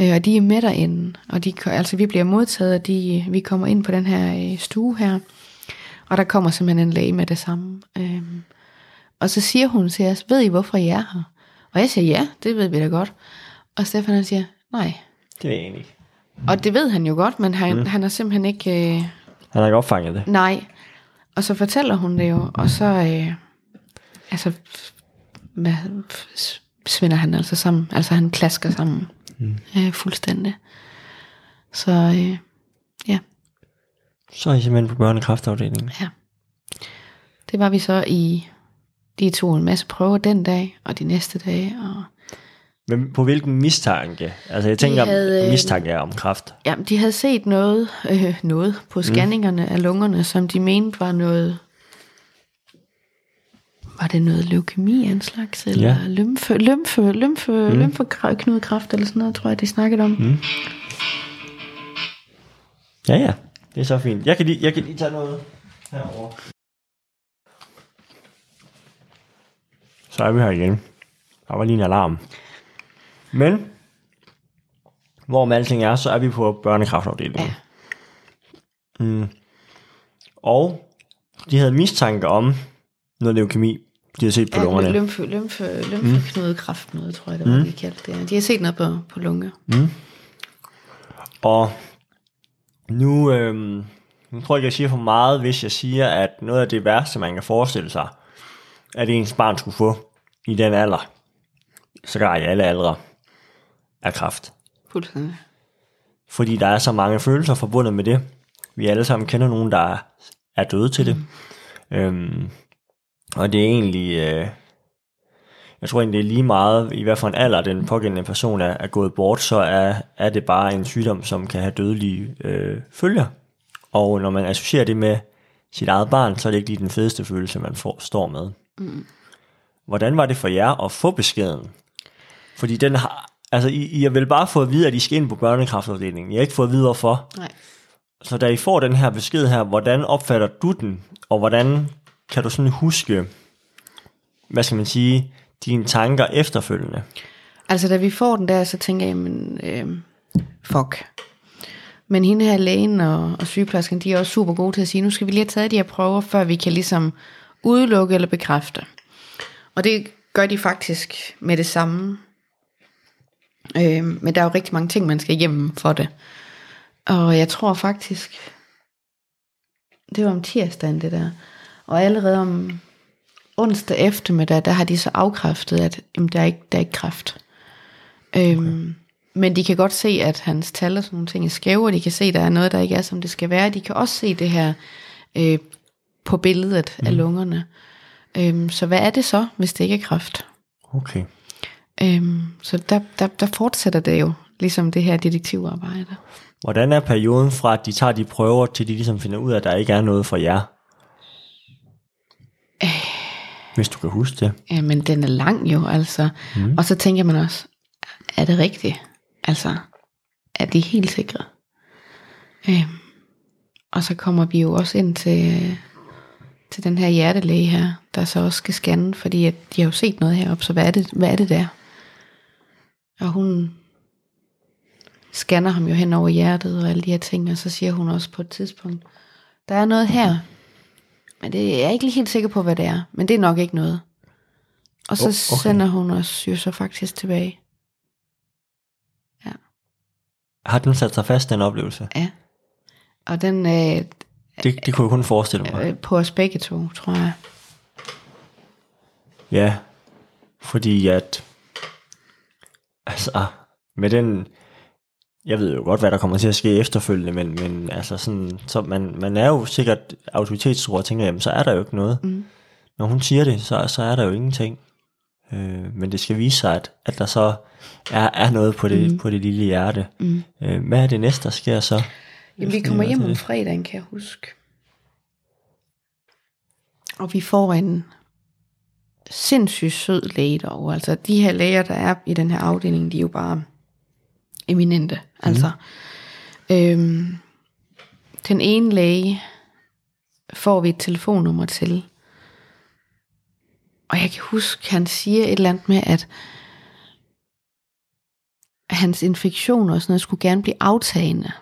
Øh, og de er med derinde, og de, altså vi bliver modtaget, og de, vi kommer ind på den her øh, stue her, og der kommer simpelthen en læge med det samme. Øhm, og så siger hun til os, ved I hvorfor I er her? Og jeg siger, ja, det ved vi da godt. Og Stefan han siger, nej. det ved jeg egentlig ikke. Og det ved han jo godt, men han, mm. han har simpelthen ikke... Øh, Han har ikke opfanget det. nej. Og så fortæller hun det jo, og så... Øh, altså... Hvad, svinder han altså sammen. Altså han klasker sammen. Mm. Øh, fuldstændig. Så øh, ja, Så er I simpelthen på børnekraftafdelingen. ja. Det var vi så i... De tog en masse prøver den dag, og de næste dage, og Men på hvilken mistanke? Altså jeg tænker, havde, havde, øh, mistanke er om kraft. Ja, de havde set noget, øh, noget på scanningerne mm. af lungerne, som de mente var noget... Var det noget leukemi af en slags? Eller Ja. lymfe, lymfe, lymfe, mm. lymfeknudekræft eller sådan noget, tror jeg, de snakkede om. Mm. Ja, ja. Det er så fint. Jeg kan lige, jeg kan lige tage noget herovre. Så er vi her igen. Der var lige en alarm. Men, hvor med alting er, så er vi på børnekraftafdelingen. Ja. Mm. Og de havde mistanke om noget leukemi, de havde set på Ja, lungerne. lymfe, lymfe, lymfeknudekræft, noget, tror jeg, det var, mm. de kaldte det. De har set noget på, på lunge. Og nu, øhm, nu tror jeg ikke, jeg siger for meget, hvis jeg siger, at noget af det værste, man kan forestille sig, at ens barn skulle få i den alder, så i alle aldre, er kraft. Fuldstændig. Fordi der er så mange følelser forbundet med det. Vi alle sammen kender nogen, der er- døde til det. Øhm, og det er egentlig... Øh, jeg tror egentlig, det er lige meget, i hvert fald en alder, den pågældende person er, er gået bort, så er, er det bare en sygdom, som kan have dødelige øh, følger. Og når man associerer det med sit eget barn, så er det ikke lige den fedeste følelse, man får, står med. Mm. Hvordan var det for jer at få beskeden? Fordi den har, altså I, I har vel bare fået at vide, at I skal ind på børnekraftafdelingen. I har ikke fået at vide, hvorfor. Nej. Så da I får den her besked her, hvordan opfatter du den? Og hvordan kan du sådan huske, hvad skal man sige, dine tanker efterfølgende? Altså, da vi får den der, så tænker jeg, jamen, øh, fuck. Men hende her, lægen og, og sygeplejersken, de er også super gode til at sige, nu skal vi lige have taget de her prøver, før vi kan ligesom udelukke eller bekræfte. Og det gør de faktisk med det samme. Øh, men der er jo rigtig mange ting, man skal igennem for det. Og jeg tror faktisk, det var om tirsdagen det der. Og allerede om onsdag eftermiddag, der har de så afkræftet, at jamen, der, er ikke, der er ikke kræft. Okay. Øhm, men de kan godt se, at hans tal og sådan nogle ting er skæve, og de kan se, at der er noget, der ikke er, som det skal være. De kan også se det her øh, på billedet mm. af lungerne. Øhm, så hvad er det så, hvis det ikke er kræft? Okay. Øhm, så der, der, der fortsætter det jo, ligesom det her detektivarbejde. Hvordan er perioden fra, at de tager de prøver, til de ligesom finder ud af, at der ikke er noget for jer? Øh. Hvis du kan huske det. Jamen, den er lang jo, altså. Mm. Og så tænker man også, er det rigtigt? Altså, er de helt sikre? Øhm, og så kommer vi jo også ind til, til den her hjertelæge her, der så også skal scanne, fordi at de har jo set noget heroppe, så hvad er det, hvad er det der? Og hun scanner ham jo hen over hjertet og alle de her ting, og så siger hun også på et tidspunkt, der er noget her, men det er jeg ikke lige helt sikker på, hvad det er, men det er nok ikke noget. Og så Oh, okay. sender hun os jo så faktisk tilbage. Ja. Har den sat sig fast, den oplevelse? Ja. Og den øh, Det, det kunne jeg kun forestille mig. øh, på os begge to, tror jeg. Ja, fordi at, altså, med den, jeg ved jo godt, hvad der kommer til at ske efterfølgende, men, men altså sådan, så man, man er jo sikkert autoritetstro og tænker, jamen så er der jo ikke noget. Mm. Når hun siger det, så, så er der jo ingenting. Øh, men det skal vise sig, at, at der så er, er noget på det, mm. på det lille hjerte. Mm. Øh, hvad er det næste, der sker så? Jamen, vi kommer hjem om fredagen, kan jeg huske. Og vi får en sindssygt sød læge derovre. Altså, de her læger, der er i den her afdeling, de er jo bare eminente. Altså, øhm, den ene læge får vi et telefonnummer til. Og jeg kan huske, han siger et eller andet med, at hans infektioner og sådan noget skulle gerne blive aftagende.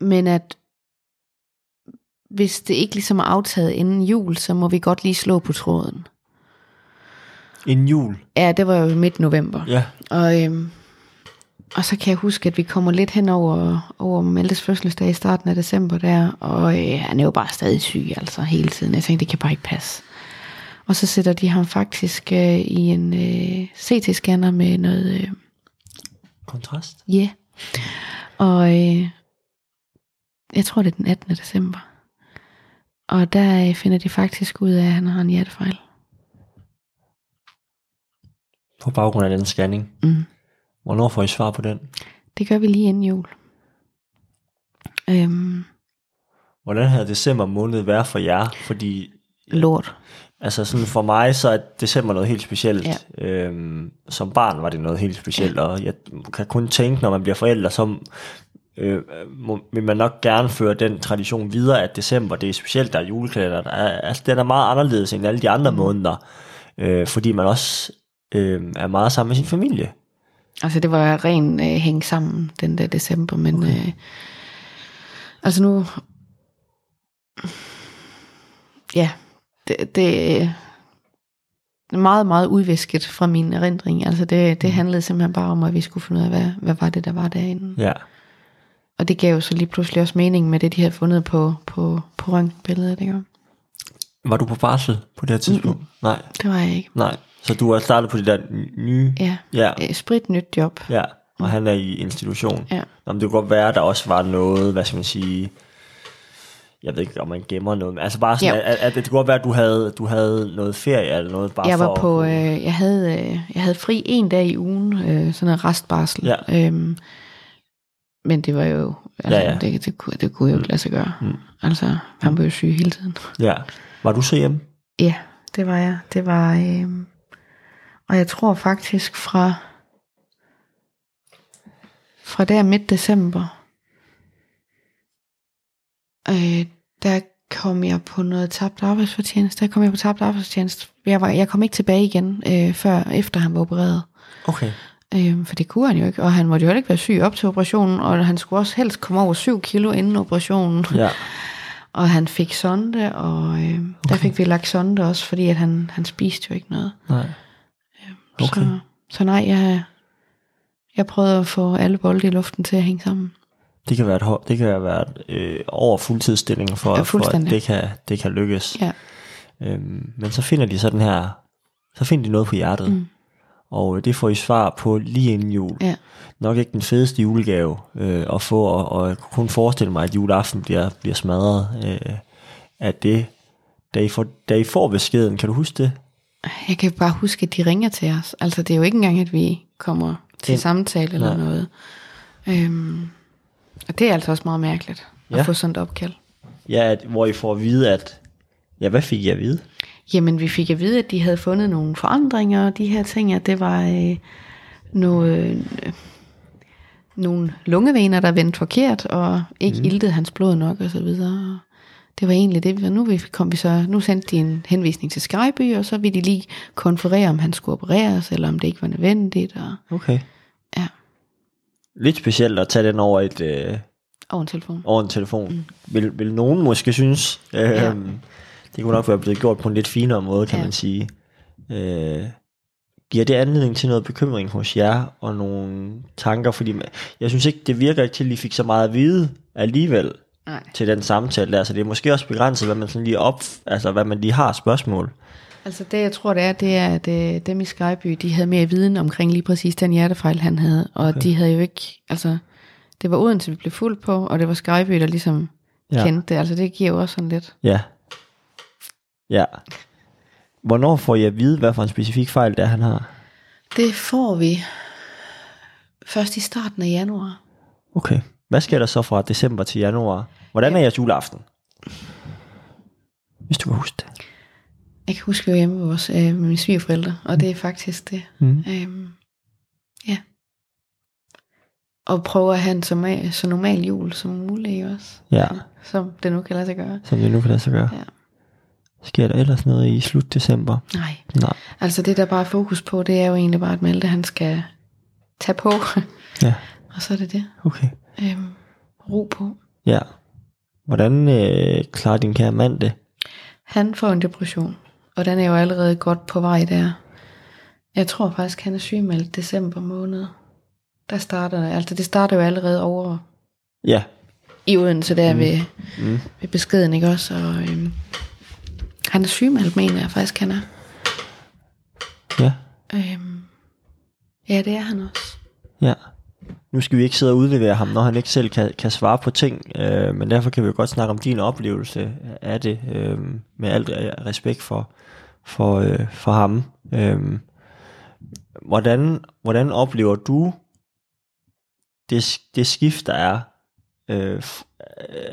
Men at hvis det ikke ligesom er aftaget inden jul, så må vi godt lige slå på tråden. En jul. Ja, det var jo midt november. Ja. Og, øhm, og så kan jeg huske, at vi kommer lidt hen over, over Maltes fødselsdag i starten af december der, og øh, han er jo bare stadig syg, altså hele tiden. Jeg tænkte, det kan bare ikke passe. Og så sætter de ham faktisk øh, i en øh, CT-scanner med noget, øh, Kontrast. ja. Yeah. Og øh, jeg tror, det er den 18. december. Og der øh, finder de faktisk ud af, at han har en hjertefejl. På baggrund af den scanning. Mm. Hvornår får I svar på den? Det gør vi lige inden jul. Øhm, Hvordan havde december måned været for jer? Fordi lort. altså sådan for mig, så er december noget helt specielt. Ja. Øhm, som barn var det noget helt specielt, ja. og jeg kan kun tænke, når man bliver forældre, så øh, må, vil man nok gerne føre den tradition videre, at december det er specielt, der er juleklæder. Der er, altså, den er meget anderledes end alle de andre mm. måneder, øh, fordi man også øh, er meget sammen med sin familie. Altså det var ren øh, hænge sammen den der december, men okay. øh, altså nu, ja, det, det er meget, meget udvisket fra min erindring. Altså det, det handlede simpelthen bare om, at vi skulle finde ud af, hvad, hvad var det, der var derinde. Ja. Og det gav jo så lige pludselig også mening med det, de havde fundet på, på, på røntgenbilledet, ikke? Var du på barsel på det her tidspunkt? Mm-hmm. Nej, Det var jeg ikke. nej. Så du har startet på det der nye... Ja, Ja, øh, sprit nyt job. ja. Og han er i institution. Ja. Nå, men det kunne godt være, at der også var noget, hvad skal man sige, jeg ved ikke, om man gemmer noget, men altså bare sådan, Jo. at, at, det kunne godt være, at du havde, du havde noget ferie eller noget, bare jeg for var at på, øh, jeg havde, øh, jeg havde fri en dag i ugen, øh, sådan en restbarsel. Ja. Øhm, men det var jo, altså, Ja, ja. Det, det, kunne, det kunne jeg jo ikke lade sig gøre. Mm. Altså, han var jo syg hele tiden. Ja. Var du så hjemme? Ja, det var jeg. Det var, øh, og jeg tror faktisk fra, fra der midt december, øh, der kom jeg på noget tabt arbejdsfortjeneste. Der kom jeg på tabt arbejdsfortjeneste. Jeg, var, jeg kom ikke tilbage igen, øh, før efter han var opereret. Okay. Øh, for det kunne han jo ikke, og han måtte jo heller ikke være syg op til operationen, og han skulle også helst komme over 7 kilo inden operationen. Ja. Og han fik sonde, og øh, der fik vi lagt sonde også, fordi at han, han spiste jo ikke noget. Nej. Okay. Så, så nej, jeg, jeg prøvede at få alle bolde i luften til at hænge sammen. Det kan være, et, det kan være et, øh, over fuldtidsstilling for, Ja, for at det kan, det kan lykkes. Ja. Øhm, men så finder de sådan her, så finder de noget på hjertet. Mm. Og øh, det får I svar på lige inden jul. Ja. Nok ikke den fedeste julegave øh, at få, og, og jeg kunne kun forestille mig, at juleaften bliver, bliver smadret øh, af det. Da I, får, da I får beskeden, kan du huske det? Jeg kan bare huske, at de ringer til os. Altså, det er jo ikke engang, at vi kommer til Ind. samtale eller Nej. noget. Øhm, og det er altså også meget mærkeligt at Ja. få sådan et opkald. Ja, at, hvor I får at vide, at... Ja, hvad fik I at vide? Jamen, vi fik at vide, at de havde fundet nogle forandringer, og de her ting, at det var øh, noget, øh, nogle lungevener, der vendte forkert, og ikke mm. iltede hans blod nok, og så videre. Det var egentlig det, vi- nu vi- kom vi så, nu sendte de en henvisning til Skyby, og så ville de lige konferere, om han skulle opereres, eller om det ikke var nødvendigt, og Okay. ja, Lidt specielt at tage den over et... Øh, over en telefon. over en telefon. Mm. Vil, vil nogen måske synes, øh, Ja. det kunne nok være blevet gjort på en lidt finere måde, kan Ja. man sige. Øh, giver det anledning til noget bekymring hos jer, og nogle tanker, fordi jeg synes ikke, det virker ikke til, at I fik så meget at vide alligevel Nej. til den samtale der, så det er måske også begrænset, hvad man sådan lige op, altså hvad man lige har spørgsmål. Altså det, jeg tror, det er, det er, at øh, dem i Skyby, de havde mere viden omkring lige præcis den hjertefejl, han havde. Og okay. de havde jo ikke, altså, det var Odense, vi blev fuldt på, og det var Skyby, der ligesom Ja. kendte det. Altså det giver jo også sådan lidt. Ja. Ja. Hvornår får I at vide, hvad for en specifik fejl det er, han har? Det får vi først i starten af januar. Okay. Hvad sker der så fra december til januar? Hvordan er jeres juleaften? Hvis du kan huske det. Jeg kan huske, at vi var hjemme med, vores, øh, med mine svigerforældre, og det er faktisk det. Mm. Øhm, ja. Og prøve at have en så, så normal jul som muligt også. Ja, Som det nu kan lade sig gøre. som det nu kan lade sig gøre. Ja. Sker der ellers noget i slut december? Nej. Nej. Altså det, der bare er fokus på, det er jo egentlig bare, at Malte han skal tage på. Ja, og så er det det. okay. Øhm, ro på. Ja. Hvordan øh, klarer din kære mand det? Han får en depression, og den er jo allerede godt på vej der. Jeg tror faktisk, han er sygemeldt december måned. Der starter det. Altså det starter jo allerede over Ja. i Odense der mm. ved, Mm. ved beskeden, ikke også? Og, øhm, han er sygemeldt, mener jeg faktisk, han er. Ja. Øhm, ja, det er han også. Ja. Nu skal vi ikke sidde og udlevere ham, når han ikke selv kan, kan svare på ting, øh, men derfor kan vi jo godt snakke om din oplevelse af det, øh, med alt respekt for, for, øh, for ham. Øh, hvordan, hvordan oplever du det, det skift, der er? Øh, øh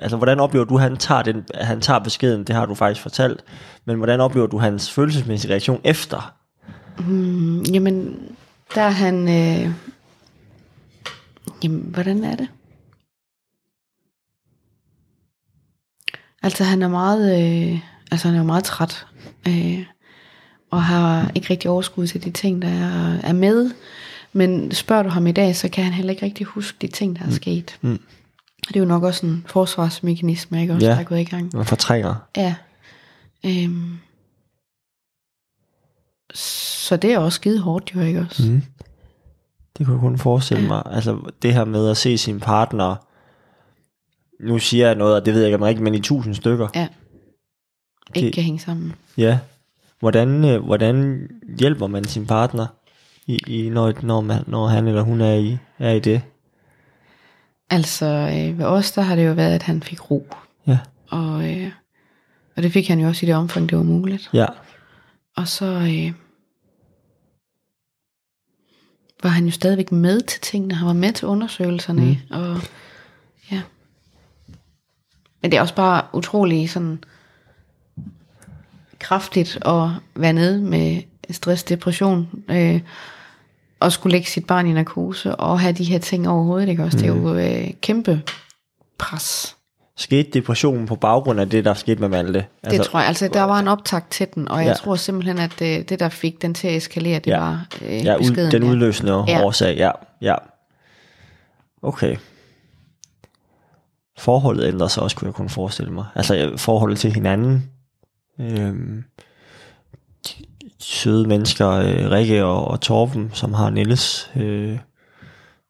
altså, hvordan oplever du, at han tager, den, han tager beskeden? Det har du faktisk fortalt. Men hvordan oplever du hans følelsesmæssige reaktion efter? Hmm, jamen, der er han... Øh, jamen, hvordan er det? Altså, han er meget... Øh, altså, han er jo meget træt. Øh, og har ikke rigtig overskud til de ting, der er, er med. Men spørger du ham i dag, så kan han heller ikke rigtig huske de ting, der er sket. Mm. Og det er jo nok også en forsvarsmekanisme, ikke også, Ja. der er gået i gang. Man fortrænger. Ja. Øhm. Så det er også skide hårdt jo, ikke også? Mm. Det kunne jeg kun forestille mig. Altså det her med at se sin partner, nu siger jeg noget, og det ved jeg ikke om rigtigt, men i tusind stykker. Ja. Ikke Det- kan hænge sammen. Ja. Hvordan, øh, hvordan hjælper man sin partner, i, i, når, når, man, når han eller hun er i, er i det? Altså, øh, ved os, der har det jo været, at han fik ro. Ja. Og, øh, og det fik han jo også i det omfang, det var muligt. Ja. Og så øh, var han jo stadigvæk med til tingene. Han var med til undersøgelserne. Mm. Og ja. Men det er også bare utrolig sådan kraftigt at være nede med stress, depression, øh, og skulle lægge sit barn i narkose, og have de her ting overhovedet, ikke også? Mm. Det er jo øh, kæmpe pres. Skete depressionen på baggrund af det, der skete med Malte? Altså, det tror jeg. Altså, der var en optag til den, og jeg Ja. tror simpelthen, at det, det, der fik den til at eskalere, det Ja. var øh, Ja, ud, den udløsende Ja. årsag, ja. ja. Okay. Forholdet ændrer sig også, kunne jeg kun forestille mig. Altså øh, forholdet til hinanden. Øhm, de søde mennesker, øh, Rikke og, og Torben, som har Niels, øh,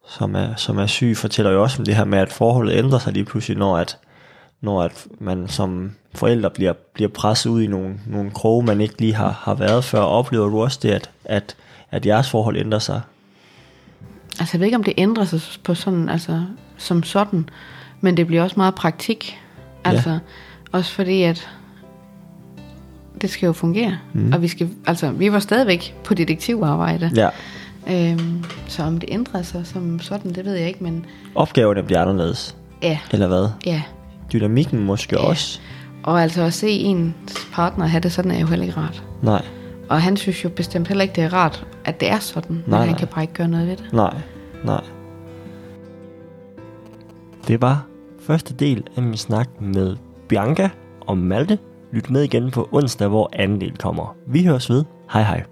som, er, som er syg, fortæller jo også om det her med, at forholdet ændrer sig lige pludselig, når at, når at man som forældre bliver, bliver presset ud i nogle, nogle kroge, man ikke lige har, har været før. Oplever du også det, at, at, at jeres forhold ændrer sig? Altså, jeg ved ikke, om det ændrer sig på sådan, altså, som sådan, men det bliver også meget praktik. Altså, ja. også fordi, at det skal jo fungere. Mm. Og vi skal, altså, vi var stadigvæk på detektivarbejde. Ja. Øhm, så om det ændrer sig som sådan, det ved jeg ikke, men Opgaverne bliver anderledes, ja, eller hvad? ja. Dynamikken måske ja. også? Og altså at se ens partner have det sådan, er jo heller ikke rart. Nej, Og han synes jo bestemt heller ikke, det er rart, at det er sådan, men Nej, han nej. kan bare ikke gøre noget ved det. nej, nej. Det var første del af min snak med Bianca og Malte. Lyt med igen på onsdag, hvor anden del kommer. Vi høres ved. Hej hej.